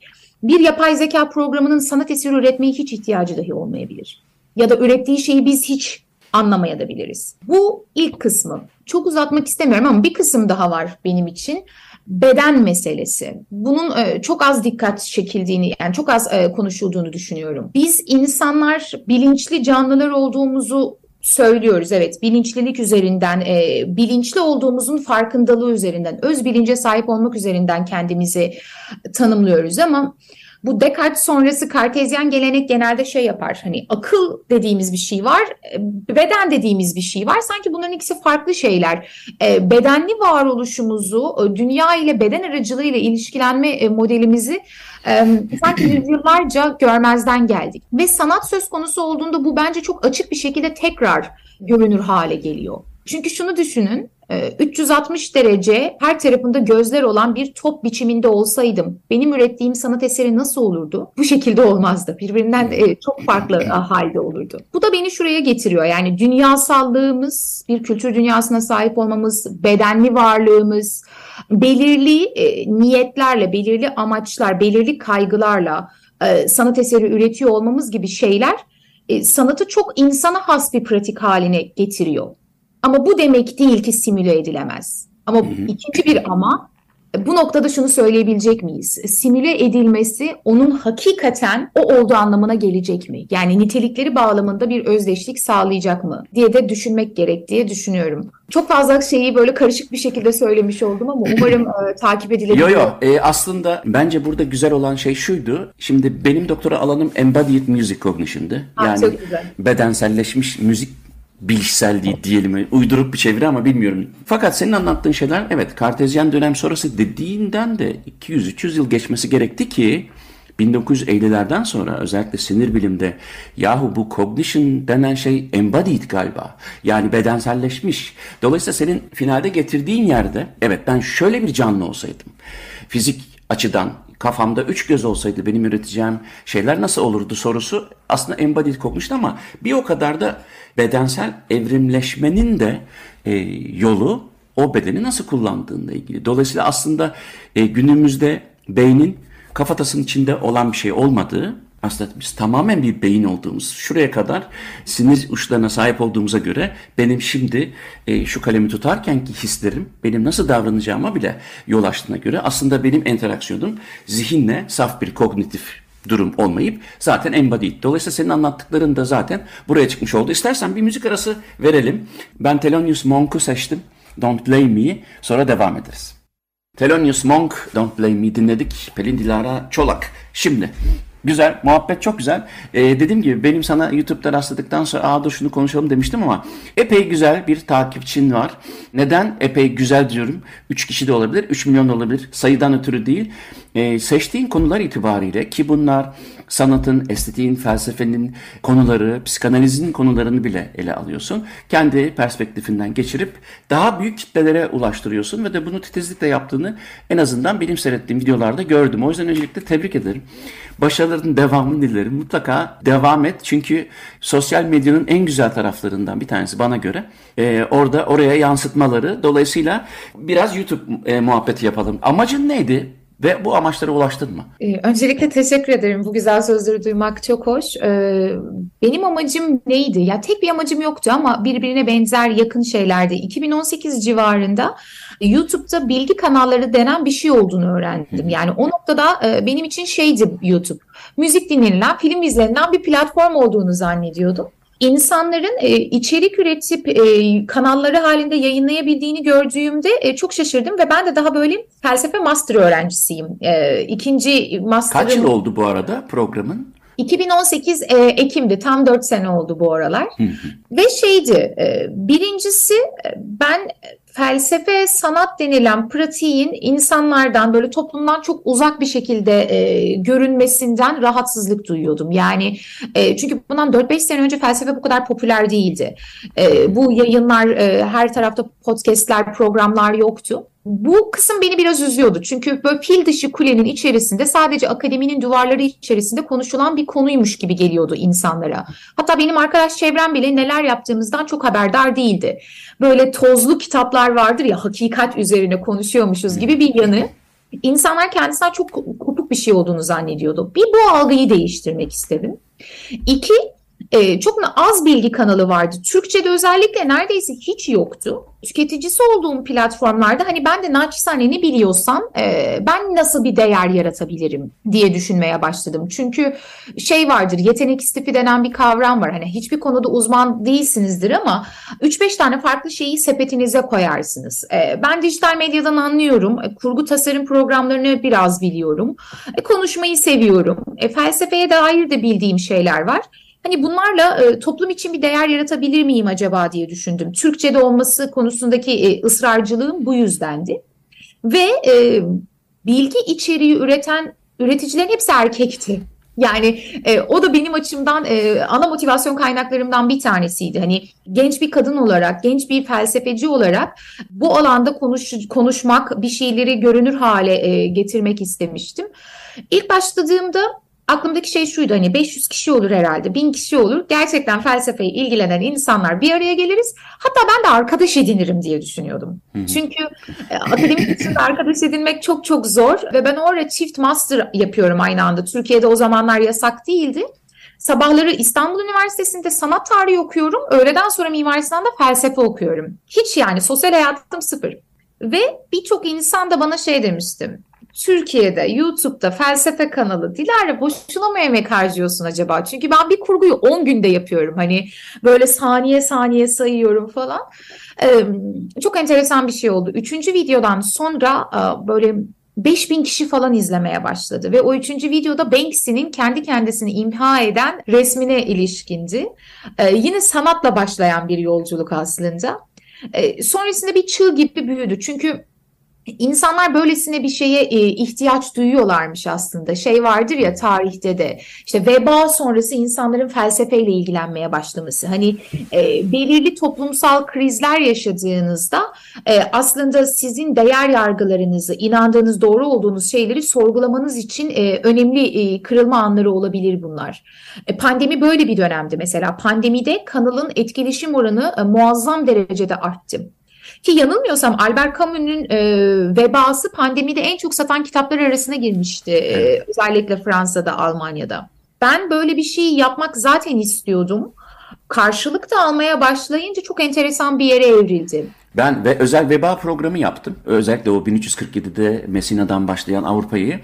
Speaker 2: bir yapay zeka programının sanat eseri üretmeye hiç ihtiyacı dahi olmayabilir. Ya da ürettiği şeyi biz hiç anlamayabiliriz. Bu ilk kısmı. Çok uzatmak istemiyorum ama bir kısım daha var benim için beden meselesi. Bunun e, çok az dikkat çekildiğini yani çok az e, konuşulduğunu düşünüyorum. Biz insanlar bilinçli canlılar olduğumuzu söylüyoruz. Evet bilinçlilik üzerinden, e, bilinçli olduğumuzun farkındalığı üzerinden, öz bilince sahip olmak üzerinden kendimizi tanımlıyoruz ama Bu Descartes sonrası kartezyen gelenek genelde şey yapar. Hani akıl dediğimiz bir şey var, e, beden dediğimiz bir şey var. Sanki bunların ikisi farklı şeyler. E, bedenli varoluşumuzu, e, dünya ile beden aracılığıyla ilişkilenme modelimizi sanki yüzyıllarca görmezden geldik. Ve sanat söz konusu olduğunda bu bence çok açık bir şekilde tekrar görünür hale geliyor. Çünkü şunu düşünün, 360 ee, derece her tarafında gözler olan bir top biçiminde olsaydım benim ürettiğim sanat eseri nasıl olurdu? Bu şekilde olmazdı. Birbirinden e, çok farklı e, halde olurdu. Bu da beni şuraya getiriyor. Yani dünyasallığımız, bir kültür dünyasına sahip olmamız, bedenli varlığımız, belirli e, niyetlerle, belirli amaçlar, belirli kaygılarla sanat eseri üretiyor olmamız gibi şeyler sanatı çok insana has bir pratik haline getiriyor. Ama bu demek değil ki simüle edilemez. Ama hı hı. ikinci bir ama bu noktada şunu söyleyebilecek miyiz? Simüle edilmesi onun hakikaten o olduğu anlamına gelecek mi? Yani nitelikleri bağlamında bir özdeşlik sağlayacak mı diye de düşünmek gerek diye düşünüyorum. Çok fazla şeyi böyle karışık bir şekilde söylemiş oldum ama umarım e, takip edilebilir.
Speaker 1: Yo yo e, aslında bence burada güzel olan şey şuydu. Şimdi benim doktora alanım Embodied Music Cognition'dı. Yani bedenselleşmiş müzik bilişselliği diyelim uydurup bir çeviri ama bilmiyorum. Fakat senin anlattığın şeyler evet kartezyen dönem sonrası dediğinden de 200-300 yıl geçmesi gerekti ki 1950'lerden sonra özellikle sinir bilimde yahu bu cognition denen şey embodied galiba. Yani bedenselleşmiş. Dolayısıyla senin finalde getirdiğin yerde evet ben şöyle bir canlı olsaydım. Fizik açıdan kafamda üç göz olsaydı benim üreteceğim şeyler nasıl olurdu sorusu aslında embodied kokmuştu ama bir o kadar da bedensel evrimleşmenin de e, yolu o bedeni nasıl kullandığıyla ilgili. Dolayısıyla aslında e, günümüzde beynin kafatasının içinde olan bir şey olmadığı aslında biz tamamen bir beyin olduğumuz şuraya kadar sinir uçlarına sahip olduğumuza göre benim şimdi e, şu kalemi tutarken ki hislerim benim nasıl davranacağıma bile yol açtığına göre aslında benim interaksiyonum zihinle saf bir kognitif durum olmayıp zaten embodied. Dolayısıyla senin anlattıkların da zaten buraya çıkmış oldu. İstersen bir müzik arası verelim. Ben Thelonious Monk'u seçtim. Don't Blame Me. Sonra devam ederiz. Thelonious Monk, Don't Blame Me dinledik. Pelin Dilara Çolak. Şimdi Güzel, muhabbet çok güzel. Ee, dediğim gibi benim sana YouTube'da rastladıktan sonra aa dur şunu konuşalım demiştim ama epey güzel bir takipçin var. Neden epey güzel diyorum? 3 kişi de olabilir, 3 milyon da olabilir. Sayıdan ötürü değil. Ee, seçtiğin konular itibariyle ki bunlar sanatın, estetiğin, felsefenin konuları, psikanalizin konularını bile ele alıyorsun. Kendi perspektifinden geçirip daha büyük kitlelere ulaştırıyorsun ve de bunu titizlikle yaptığını en azından benim seyrettiğim videolarda gördüm. O yüzden öncelikle tebrik ederim. Başarıların devamını dilerim. Mutlaka devam et. Çünkü sosyal medyanın en güzel taraflarından bir tanesi bana göre. Ee, orada oraya yansıtmaları. Dolayısıyla biraz YouTube e, muhabbeti yapalım. Amacın neydi? Ve bu amaçlara ulaştın mı?
Speaker 2: Ee, öncelikle teşekkür ederim. Bu güzel sözleri duymak çok hoş. Ee, benim amacım neydi? Ya tek bir amacım yoktu ama birbirine benzer yakın şeylerdi. 2018 civarında YouTube'da bilgi kanalları denen bir şey olduğunu öğrendim. Yani o noktada e, benim için şeydi YouTube. Müzik dinlenilen, film izlenilen bir platform olduğunu zannediyordum insanların e, içerik üretip e, kanalları halinde yayınlayabildiğini gördüğümde e, çok şaşırdım ve ben de daha böyle felsefe master öğrencisiyim. E, ikinci master'ım...
Speaker 1: Kaç yıl oldu bu arada programın?
Speaker 2: 2018 e, Ekim'di. Tam 4 sene oldu bu aralar. Ve şeydi, e, birincisi e, ben felsefe sanat denilen pratiğin insanlardan böyle toplumdan çok uzak bir şekilde e, görünmesinden rahatsızlık duyuyordum. Yani e, çünkü bundan 4-5 sene önce felsefe bu kadar popüler değildi. E, bu yayınlar e, her tarafta podcastler, programlar yoktu. Bu kısım beni biraz üzüyordu. Çünkü böyle fil dışı kulenin içerisinde sadece akademinin duvarları içerisinde konuşulan bir konuymuş gibi geliyordu insanlara. Hatta benim arkadaş çevrem bile neler yaptığımızdan çok haberdar değildi. Böyle tozlu kitaplar vardır ya hakikat üzerine konuşuyormuşuz gibi bir yanı. İnsanlar kendisinden çok kopuk bir şey olduğunu zannediyordu. Bir bu algıyı değiştirmek istedim. İki, e, çok az bilgi kanalı vardı. Türkçe'de özellikle neredeyse hiç yoktu. Tüketicisi olduğum platformlarda hani ben de naçizane ne biliyorsam e, ben nasıl bir değer yaratabilirim diye düşünmeye başladım. Çünkü şey vardır yetenek istifi denen bir kavram var. Hani hiçbir konuda uzman değilsinizdir ama 3-5 tane farklı şeyi sepetinize koyarsınız. E, ben dijital medyadan anlıyorum. E, kurgu tasarım programlarını biraz biliyorum. E, konuşmayı seviyorum. E, felsefeye dair de bildiğim şeyler var. Hani bunlarla e, toplum için bir değer yaratabilir miyim acaba diye düşündüm. Türkçe'de olması konusundaki e, ısrarcılığım bu yüzdendi. Ve e, bilgi içeriği üreten üreticilerin hepsi erkekti. Yani e, o da benim açımdan e, ana motivasyon kaynaklarımdan bir tanesiydi. Hani genç bir kadın olarak, genç bir felsefeci olarak bu alanda konuş, konuşmak, bir şeyleri görünür hale e, getirmek istemiştim. İlk başladığımda aklımdaki şey şuydu hani 500 kişi olur herhalde 1000 kişi olur gerçekten felsefeyi ilgilenen insanlar bir araya geliriz hatta ben de arkadaş edinirim diye düşünüyordum. Çünkü e, akademik içinde arkadaş edinmek çok çok zor ve ben orada çift master yapıyorum aynı anda Türkiye'de o zamanlar yasak değildi. Sabahları İstanbul Üniversitesi'nde sanat tarihi okuyorum. Öğleden sonra Mimar Sinan'da felsefe okuyorum. Hiç yani sosyal hayatım sıfır. Ve birçok insan da bana şey demiştim. Türkiye'de YouTube'da felsefe kanalı Dilara boşuna mı emek harcıyorsun acaba? Çünkü ben bir kurguyu 10 günde yapıyorum. Hani böyle saniye saniye sayıyorum falan. Ee, çok enteresan bir şey oldu. Üçüncü videodan sonra böyle 5000 kişi falan izlemeye başladı ve o üçüncü videoda Banksy'nin kendi kendisini imha eden resmine ilişkindi. Ee, yine sanatla başlayan bir yolculuk aslında. Ee, sonrasında bir çığ gibi büyüdü. Çünkü İnsanlar böylesine bir şeye e, ihtiyaç duyuyorlarmış aslında. Şey vardır ya tarihte de işte veba sonrası insanların felsefeyle ilgilenmeye başlaması. Hani e, belirli toplumsal krizler yaşadığınızda e, aslında sizin değer yargılarınızı, inandığınız doğru olduğunuz şeyleri sorgulamanız için e, önemli e, kırılma anları olabilir bunlar. E, pandemi böyle bir dönemdi mesela. Pandemide kanalın etkileşim oranı e, muazzam derecede arttı. Ki yanılmıyorsam Albert Camus'un e, Vebası pandemide en çok satan kitaplar arasına girmişti. E, evet. E, özellikle Fransa'da, Almanya'da. Ben böyle bir şey yapmak zaten istiyordum. Karşılık da almaya başlayınca çok enteresan bir yere evrildi.
Speaker 1: Ben ve özel veba programı yaptım. Özellikle o 1347'de Messina'dan başlayan Avrupa'yı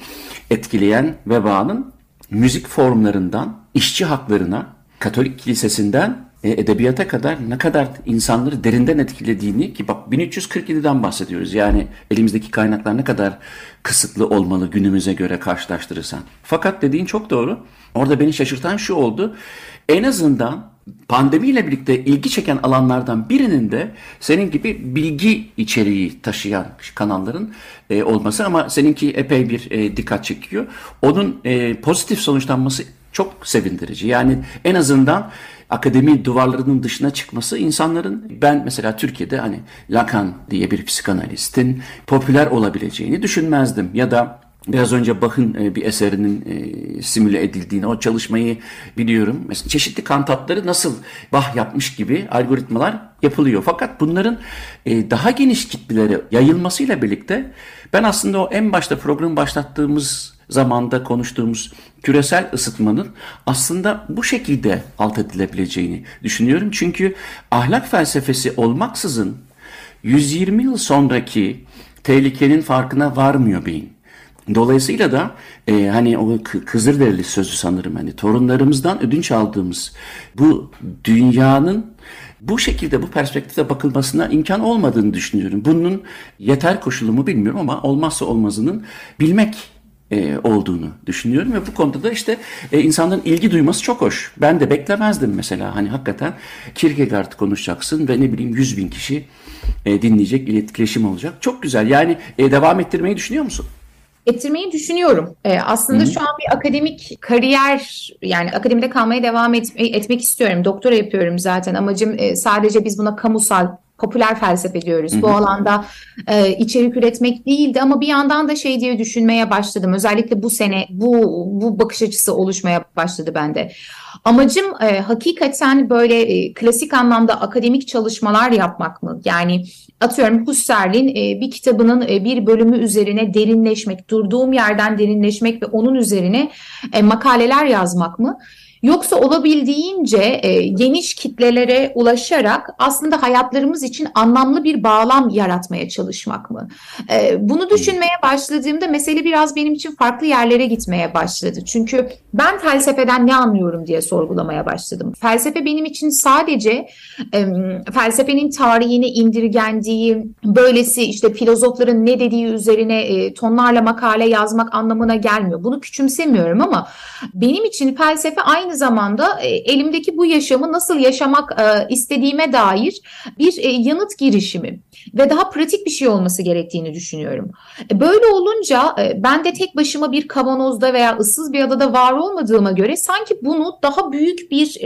Speaker 1: etkileyen vebanın müzik formlarından işçi haklarına, Katolik kilisesinden e, edebiyata kadar ne kadar insanları derinden etkilediğini ki bak 1347'den bahsediyoruz. Yani elimizdeki kaynaklar ne kadar kısıtlı olmalı günümüze göre karşılaştırırsan. Fakat dediğin çok doğru. Orada beni şaşırtan şu oldu. En azından pandemiyle birlikte ilgi çeken alanlardan birinin de senin gibi bilgi içeriği taşıyan kanalların e, olması ama seninki epey bir e, dikkat çekiyor. Onun e, pozitif sonuçlanması çok sevindirici. Yani en azından akademi duvarlarının dışına çıkması insanların ben mesela Türkiye'de hani Lacan diye bir psikanalistin popüler olabileceğini düşünmezdim. Ya da Biraz önce Bach'ın e, bir eserinin e, simüle edildiğini, o çalışmayı biliyorum. Mesela çeşitli kantatları nasıl Bach yapmış gibi algoritmalar yapılıyor. Fakat bunların e, daha geniş kitlelere yayılmasıyla birlikte ben aslında o en başta programı başlattığımız zamanda konuştuğumuz küresel ısıtmanın aslında bu şekilde alt edilebileceğini düşünüyorum. Çünkü ahlak felsefesi olmaksızın 120 yıl sonraki tehlikenin farkına varmıyor beyin. Dolayısıyla da e, hani o Kızılderili sözü sanırım hani torunlarımızdan ödünç aldığımız bu dünyanın bu şekilde bu perspektifte bakılmasına imkan olmadığını düşünüyorum. Bunun yeter koşulu mu bilmiyorum ama olmazsa olmazının bilmek e, olduğunu düşünüyorum ve bu konuda da işte e, insanların ilgi duyması çok hoş. Ben de beklemezdim mesela hani hakikaten Kierkegaard konuşacaksın ve ne bileyim 100 bin kişi e, dinleyecek, iletişim olacak. Çok güzel yani e, devam ettirmeyi düşünüyor musun?
Speaker 2: Ettirmeyi düşünüyorum. E, aslında Hı-hı. şu an bir akademik kariyer yani akademide kalmaya devam et, etmek istiyorum. Doktora yapıyorum zaten. Amacım e, sadece biz buna kamusal popüler felsefe diyoruz. Hı-hı. Bu alanda e, içerik üretmek değildi ama bir yandan da şey diye düşünmeye başladım. Özellikle bu sene bu bu bakış açısı oluşmaya başladı bende. Amacım e, hakikaten böyle e, klasik anlamda akademik çalışmalar yapmak mı? Yani atıyorum Husserl'in e, bir kitabının e, bir bölümü üzerine derinleşmek, durduğum yerden derinleşmek ve onun üzerine e, makaleler yazmak mı? Yoksa olabildiğince e, geniş kitlelere ulaşarak aslında hayatlarımız için anlamlı bir bağlam yaratmaya çalışmak mı? E, bunu düşünmeye başladığımda mesele biraz benim için farklı yerlere gitmeye başladı. Çünkü ben felsefeden ne anlıyorum diye sorgulamaya başladım. Felsefe benim için sadece e, felsefenin tarihine indirgendiği, böylesi işte filozofların ne dediği üzerine e, tonlarla makale yazmak anlamına gelmiyor. Bunu küçümsemiyorum ama benim için felsefe aynı zamanda e, elimdeki bu yaşamı nasıl yaşamak e, istediğime dair bir e, yanıt girişimi ve daha pratik bir şey olması gerektiğini düşünüyorum. Böyle olunca ben de tek başıma bir kavanozda veya ıssız bir adada var olmadığıma göre sanki bunu daha büyük bir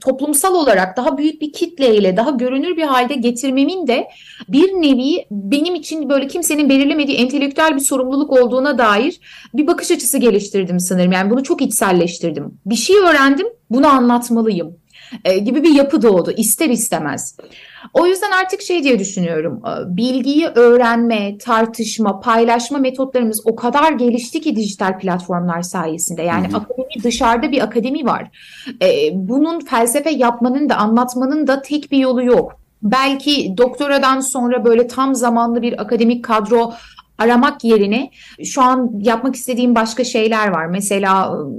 Speaker 2: toplumsal olarak daha büyük bir kitleyle daha görünür bir halde getirmemin de bir nevi benim için böyle kimsenin belirlemediği entelektüel bir sorumluluk olduğuna dair bir bakış açısı geliştirdim sanırım. Yani bunu çok içselleştirdim. Bir şey öğrendim, bunu anlatmalıyım e, gibi bir yapı doğdu ister istemez. O yüzden artık şey diye düşünüyorum. E, bilgiyi öğrenme, tartışma, paylaşma metotlarımız o kadar gelişti ki dijital platformlar sayesinde. Yani hı hı. akademi dışarıda bir akademi var. E, bunun felsefe yapmanın da anlatmanın da tek bir yolu yok. Belki doktoradan sonra böyle tam zamanlı bir akademik kadro aramak yerine şu an yapmak istediğim başka şeyler var. Mesela ıı,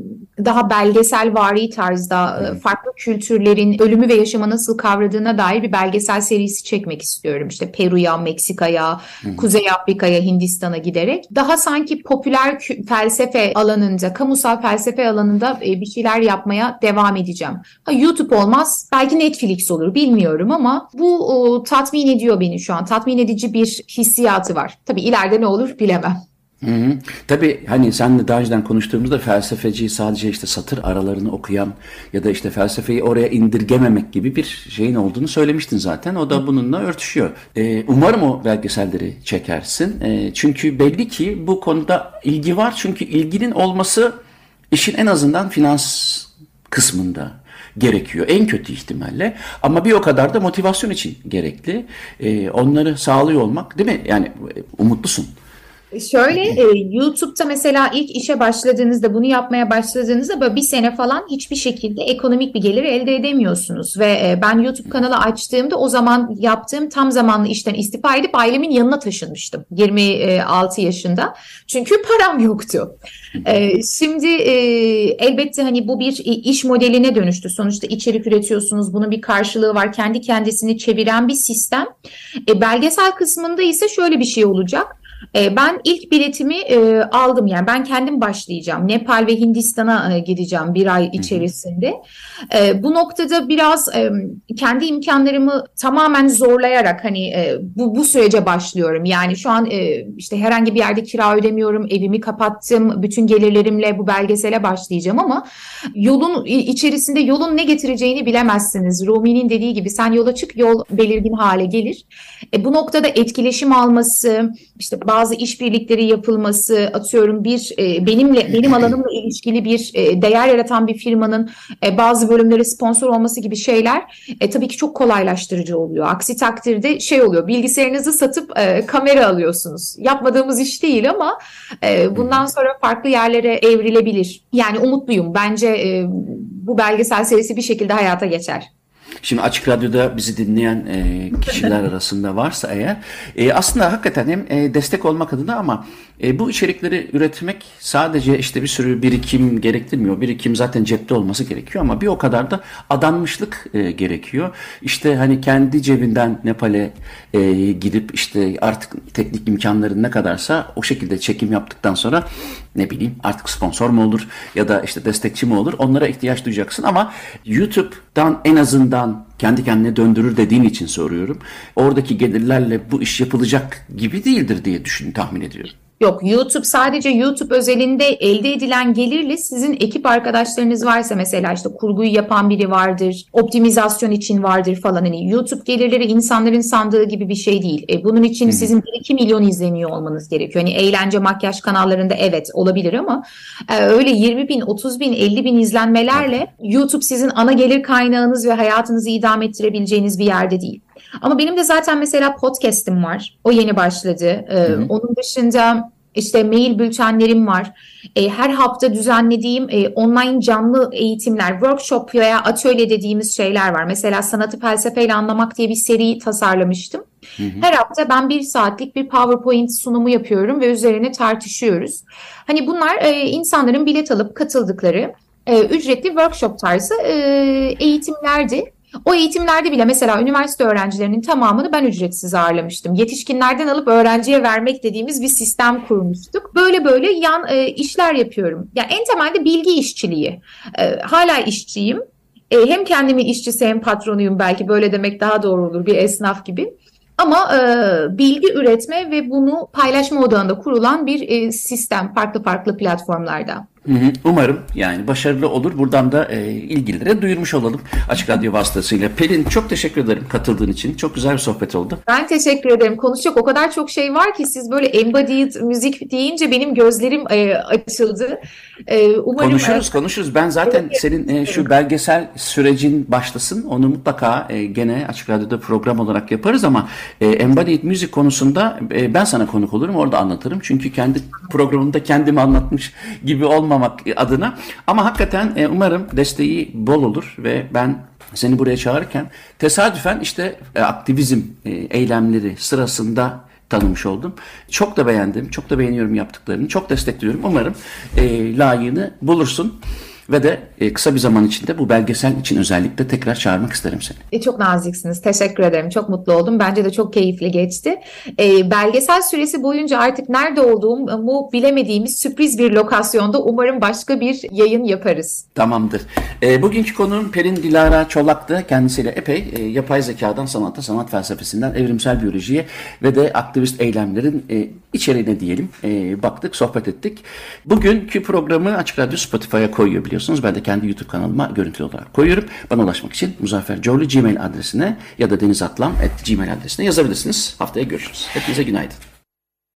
Speaker 2: daha belgesel vari tarzda ıı, farklı kültürlerin ölümü ve yaşamı nasıl kavradığına dair bir belgesel serisi çekmek istiyorum. İşte Peru'ya, Meksika'ya, Kuzey Afrika'ya, Hindistan'a giderek. Daha sanki popüler felsefe alanında, kamusal felsefe alanında e, bir şeyler yapmaya devam edeceğim. Ha, YouTube olmaz, belki Netflix olur bilmiyorum ama bu o, tatmin ediyor beni şu an. Tatmin edici bir hissiyatı var. Tabii ileride ne olur bilemem.
Speaker 1: Hı hı. Tabii hani senle daha önceden konuştuğumuzda felsefeci sadece işte satır aralarını okuyan ya da işte felsefeyi oraya indirgememek gibi bir şeyin olduğunu söylemiştin zaten. O da bununla örtüşüyor. Ee, umarım o belgeselleri çekersin. Ee, çünkü belli ki bu konuda ilgi var. Çünkü ilginin olması işin en azından finans kısmında gerekiyor en kötü ihtimalle ama bir o kadar da motivasyon için gerekli. Ee, onları sağlıyor olmak değil mi? Yani umutlusun.
Speaker 2: Şöyle e, YouTube'da mesela ilk işe başladığınızda bunu yapmaya başladığınızda böyle bir sene falan hiçbir şekilde ekonomik bir gelir elde edemiyorsunuz. Ve e, ben YouTube kanalı açtığımda o zaman yaptığım tam zamanlı işten istifa edip ailemin yanına taşınmıştım 26 yaşında. Çünkü param yoktu. E, şimdi e, elbette hani bu bir iş modeline dönüştü. Sonuçta içerik üretiyorsunuz bunun bir karşılığı var. Kendi kendisini çeviren bir sistem. E, belgesel kısmında ise şöyle bir şey olacak. E, ben ilk biletimi e, aldım yani ben kendim başlayacağım. Nepal ve Hindistan'a e, gideceğim bir ay içerisinde. E, bu noktada biraz e, kendi imkanlarımı tamamen zorlayarak hani e, bu, bu sürece başlıyorum. Yani şu an e, işte herhangi bir yerde kira ödemiyorum, evimi kapattım, bütün gelirlerimle bu belgesele başlayacağım ama yolun içerisinde yolun ne getireceğini bilemezsiniz. Rumi'nin dediği gibi sen yola çık yol belirgin hale gelir. E, bu noktada etkileşim alması, işte bazı işbirlikleri yapılması, atıyorum bir e, benimle benim alanımla ilişkili bir e, değer yaratan bir firmanın e, bazı bölümlere sponsor olması gibi şeyler e, tabii ki çok kolaylaştırıcı oluyor. Aksi takdirde şey oluyor, bilgisayarınızı satıp e, kamera alıyorsunuz. Yapmadığımız iş değil ama e, bundan sonra farklı yerlere evrilebilir. Yani umutluyum. Bence e, bu belgesel serisi bir şekilde hayata geçer.
Speaker 1: Şimdi Açık Radyo'da bizi dinleyen e, kişiler arasında varsa eğer e, aslında hakikaten hem e, destek olmak adına ama e, bu içerikleri üretmek sadece işte bir sürü birikim gerektirmiyor. Birikim zaten cepte olması gerekiyor ama bir o kadar da adanmışlık e, gerekiyor. İşte hani kendi cebinden Nepal'e e, gidip işte artık teknik imkanların ne kadarsa o şekilde çekim yaptıktan sonra ne bileyim artık sponsor mu olur ya da işte destekçi mi olur onlara ihtiyaç duyacaksın ama YouTube'dan en azından kendi kendine döndürür dediğin için soruyorum. Oradaki gelirlerle bu iş yapılacak gibi değildir diye düşün tahmin ediyorum.
Speaker 2: Yok YouTube sadece YouTube özelinde elde edilen gelirle sizin ekip arkadaşlarınız varsa mesela işte kurguyu yapan biri vardır, optimizasyon için vardır falan hani YouTube gelirleri insanların sandığı gibi bir şey değil. E, bunun için sizin 1-2 milyon izleniyor olmanız gerekiyor. Hani eğlence makyaj kanallarında evet olabilir ama e, öyle 20 bin, 30 bin, 50 bin izlenmelerle YouTube sizin ana gelir kaynağınız ve hayatınızı idame ettirebileceğiniz bir yerde değil. Ama benim de zaten mesela podcast'im var. O yeni başladı. Ee, onun dışında İşte mail bültenlerim var. E, her hafta düzenlediğim e, online canlı eğitimler, workshop veya atölye dediğimiz şeyler var. Mesela sanatı felsefeyle anlamak diye bir seri tasarlamıştım. Hı hı. Her hafta ben bir saatlik bir PowerPoint sunumu yapıyorum ve üzerine tartışıyoruz. Hani bunlar e, insanların bilet alıp katıldıkları e, ücretli workshop tarzı e, eğitimlerdi. O eğitimlerde bile mesela üniversite öğrencilerinin tamamını ben ücretsiz ağırlamıştım. Yetişkinlerden alıp öğrenciye vermek dediğimiz bir sistem kurmuştuk. Böyle böyle yan e, işler yapıyorum. Yani en temelde bilgi işçiliği. E, hala işçiyim. E, hem kendimi işçisi hem patronuyum belki böyle demek daha doğru olur bir esnaf gibi. Ama e, bilgi üretme ve bunu paylaşma odağında kurulan bir e, sistem farklı farklı platformlarda.
Speaker 1: Umarım yani başarılı olur. Buradan da e, ilgililere duyurmuş olalım Açık Radyo vasıtasıyla. Pelin çok teşekkür ederim katıldığın için. Çok güzel bir sohbet oldu.
Speaker 2: Ben teşekkür ederim. Konuşacak o kadar çok şey var ki siz böyle embodied müzik deyince benim gözlerim e, açıldı.
Speaker 1: E, umarım konuşuruz konuşuruz. Ben zaten senin e, şu belgesel sürecin başlasın. Onu mutlaka e, gene Açık Radyo'da program olarak yaparız ama e, embodied müzik konusunda e, ben sana konuk olurum. Orada anlatırım. Çünkü kendi programımda kendimi anlatmış gibi olmam olmamak adına. Ama hakikaten e, umarım desteği bol olur ve ben seni buraya çağırırken tesadüfen işte e, aktivizm e, eylemleri sırasında tanımış oldum. Çok da beğendim. Çok da beğeniyorum yaptıklarını. Çok destekliyorum. Umarım e, layığını bulursun. Ve de e, kısa bir zaman içinde bu belgesel için özellikle tekrar çağırmak isterim seni.
Speaker 2: E, çok naziksiniz. Teşekkür ederim. Çok mutlu oldum. Bence de çok keyifli geçti. E, belgesel süresi boyunca artık nerede olduğumu bilemediğimiz sürpriz bir lokasyonda umarım başka bir yayın yaparız.
Speaker 1: Tamamdır. E, bugünkü konuğum Pelin Dilara Çolak'tı. Kendisiyle epey e, yapay zekadan sanata, sanat felsefesinden evrimsel biyolojiye ve de aktivist eylemlerin e, içeriğine diyelim e, baktık, sohbet ettik. Bugünkü programı Açık Radyo Spotify'a koyuyor biliyorsunuz. Ben de kendi YouTube kanalıma görüntülü olarak koyuyorum. Bana ulaşmak için Muzaffer Coğlu Gmail adresine ya da denizatlam at gmail adresine yazabilirsiniz. Haftaya görüşürüz. Hepinize günaydın.